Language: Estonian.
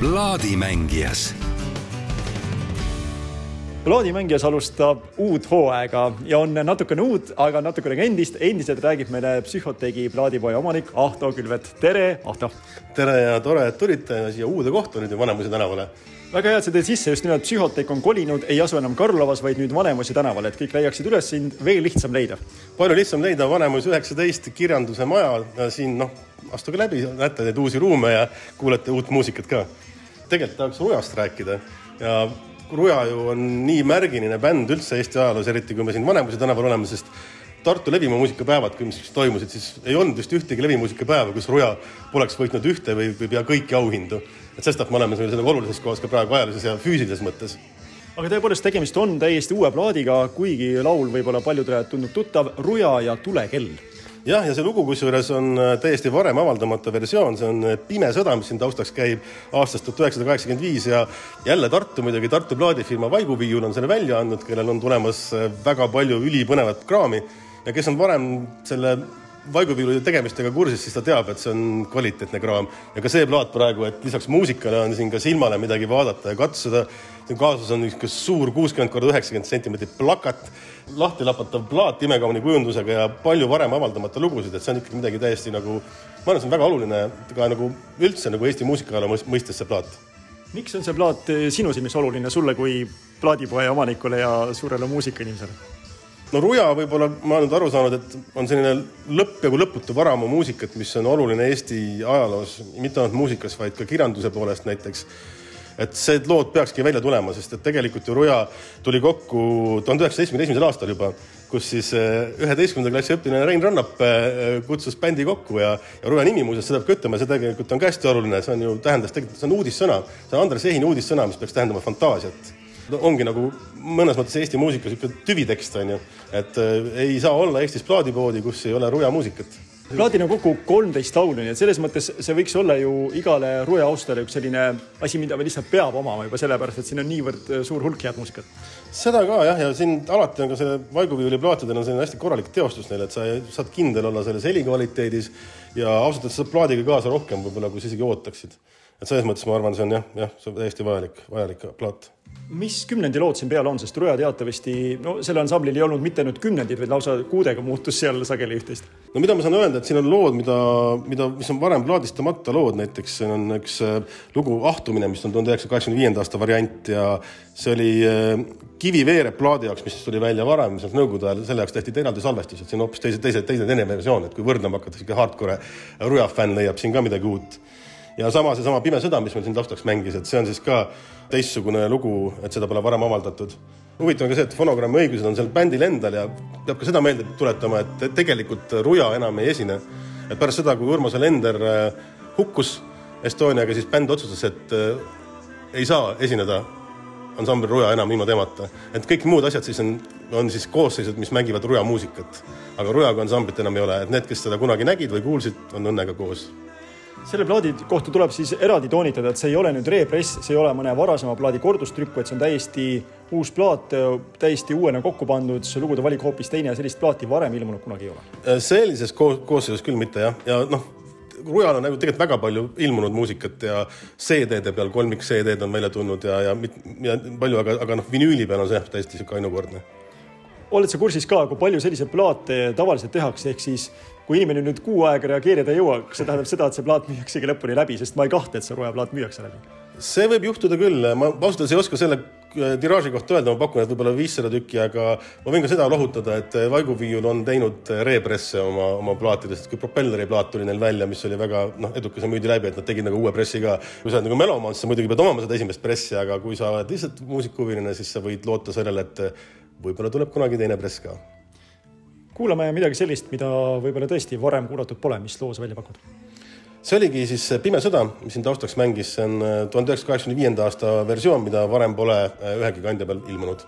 plaadimängijas plaadimängijas alustab uut hooaega ja on natukene uut, aga natukene ka endist. endiselt räägib meile Psühhoteegi plaadipoe omanik Ahto Külvet. tere, Ahto. tere ja tore, et tulite siia uude kohta nüüd Vanemuise tänavale. väga hea, et sa tõid sisse, just nimelt Psühhoteek on kolinud, ei asu enam Karlovas, vaid nüüd Vanemuise tänaval, et kõik leiaksid üles sind veel lihtsam leida. palju lihtsam leida Vanemuise üheksateist kirjanduse maja siin noh, astuge läbi, näete neid uusi ruume ja kuulete uut muusikat ka. Tegelikult tahaks Rujast rääkida. Ja Ruja ju on nii märgiline bänd üldse Eesti ajaloos, eriti kui me siin Vanemuise tänaval oleme, sest Tartu levimaa muusikapäevad, mis toimusid, siis ei olnud vist ühtegi levimuusikapäeva, kus Ruja poleks võitnud ühte või, või pea kõiki auhindu. et sestap me oleme sellega olulises kohas ka praegu ajalises ja füüsilises mõttes. Aga tõepoolest, tegemist on täiesti uue plaadiga, kuigi laul võib-olla paljudele tundub tuttav, Ruja ja tulekell jah, ja see lugu kusjuures on äh, täiesti varem avaldamata versioon, see on äh, Pime sõda, mis siin taustaks käib aastast tuhat üheksasada kaheksakümmend viis ja jälle Tartu muidugi, Tartu plaadifirma Vaiguviiul on selle välja andnud, kellel on tulemas äh, väga palju ülipõnevat kraami ja kes on varem selle Vaiguviilu tegemistega kursis, siis ta teab, et see on kvaliteetne kraam ja ka see plaat praegu, et lisaks muusikale on siin ka silmale midagi vaadata ja katsuda. siin kaasas on niisugune suur kuuskümmend korda üheksakümmend sentimeetrit plakat lahti lapatav plaat imekauni kujundusega ja palju varem avaldamata lugusid, et see on ikkagi midagi täiesti nagu, ma arvan, see on väga oluline ka nagu üldse nagu Eesti muusikaajaloo mõistes see plaat. miks on see plaat sinu silmis oluline sulle kui plaadipoe omanikule ja suurele muusikainimesele? No Ruja võib-olla, ma olen nüüd aru saanud, et on selline lõpp, peaaegu lõputu varamu muusikat, mis on oluline Eesti ajaloos, mitte ainult muusikas, vaid ka kirjanduse poolest näiteks. Et see lood peakski välja tulema, sest et tegelikult ju Ruja tuli kokku tuhande üheksasaja seitsmekümne esimesel aastal juba, kus siis eh, üheteistkümnenda klassi õpilane Rein Rannap eh, kutsus bändi kokku ja, ja Ruja nimi muuseas, seda peab ka ütlema, see tegelikult on ka hästi oluline, see on ju, tähendas tegelikult, see on uudissõna, see on Andres Ehini uudissõna, mis peaks tähendama fantaasiat no, ongi nagu mõnes mõttes Eesti muusika niisugune tüvitekst on ju, et äh, ei saa olla Eestis plaadipoodi, kus ei ole Ruja muusikat plaadil on kokku kolmteist laulu, nii et selles mõttes see võiks olla ju igale Ruja austajale üks selline asi, mida lihtsalt peab omama juba sellepärast, et siin on niivõrd äh, suur hulk head muusikat. seda ka jah, ja siin alati on ka selle Vaiguviiuli plaatidel on selline hästi korralik teostus neil, et sa saad kindel olla selles helikvaliteedis ja ausalt öeldes saad plaadiga kaasa rohkem võib-olla, kui sa isegi ootaksid. Et selles mõttes ma arvan, see on jah, jah, see on täiesti vajalik, vajalik plaat mis kümnendi lood siin peal on, sest Ruja teatavasti, no selle ansamblil ei olnud mitte ainult kümnendid, vaid lausa kuudega muutus seal sageli üht-teist. no mida ma saan öelda, et siin on lood, mida, mida, mis on varem plaadistamata lood, näiteks siin on üks äh, lugu Ahtumine, mis on tuhande üheksasaja kaheksakümne viienda aasta variant ja see oli äh, Kiviveere plaadi jaoks, mis tuli välja varem, sealt nõukogude ajal, selle jaoks tehti eraldi salvestused, siin on hoopis teise, teise, teine, teine versioon, et kui võrdlema hakata, sihuke hardcore Ruja fänn leiab siin ka midagi uut ja sama seesama Pime sõda, mis meil siin taustaks mängis, et see on siis ka teistsugune lugu, et seda pole varem avaldatud. huvitav on ka see, et fonogrammi õigused on seal bändil endal ja peab ka seda meelde tuletama, et tegelikult Ruja enam ei esine. et pärast seda, kui Urmas Lender äh, hukkus Estoniaga, siis bänd otsustas, et äh, ei saa esineda ansambel Ruja enam ilma temata. et kõik muud asjad siis on, on siis koosseisud, mis mängivad Ruja muusikat. aga Rujaga ansamblit enam ei ole, et need, kes seda kunagi nägid või kuulsid, on õnnega koos selle plaadi kohta tuleb siis eraldi toonitada, et see ei ole nüüd repress, see ei ole mõne varasema plaadi kordustrükk, vaid see on täiesti uus plaat, täiesti uuena kokku pandud, lugude valik hoopis teine ja sellist plaati varem ilmunud kunagi ei ole. Äh, sellises koos koosseisus küll mitte jah, ja noh, Rujal on nagu tegelikult väga palju ilmunud muusikat ja CD-de peal, kolmik CD-d on välja tulnud ja, ja, ja palju, aga, aga noh, vinüüli peal on see jah, täiesti sihuke ainukordne oled sa kursis ka, kui palju selliseid plaate tavaliselt tehakse, ehk siis kui inimene nüüd kuu aega reageerida ei jõua, kas see tähendab seda, et see plaat müüaksegi lõpuni läbi, sest ma ei kahtle, et see Roja plaat müüakse läbi? see võib juhtuda küll, ma ausalt öeldes ei oska selle äh, tiraaži kohta öelda, ma pakun, et võib-olla viissada tükki, aga ma võin ka seda lohutada, et äh, Vaiguviiul on teinud äh, represse oma, oma plaatidest, kui propelleri plaat tuli neil välja, mis oli väga noh, edukas ja müüdi läbi, et nad tegid nagu uue pressi ka. kui sa oled nagu melomaan, siis sa muidugi pead omama seda esimest pressi, aga kui sa oled lihtsalt muusikahuviline, siis sa võid loota sellele, et võib-olla tuleb kunagi teine press ka kuulame midagi sellist, mida võib-olla tõesti varem kuulatud pole, mis loo sa välja pakud? see oligi siis Pime sõda, mis siin taustaks mängis, see on äh, tuhande üheksasaja kaheksakümne viienda aasta versioon, mida varem pole äh, ühegi kandja peal ilmunud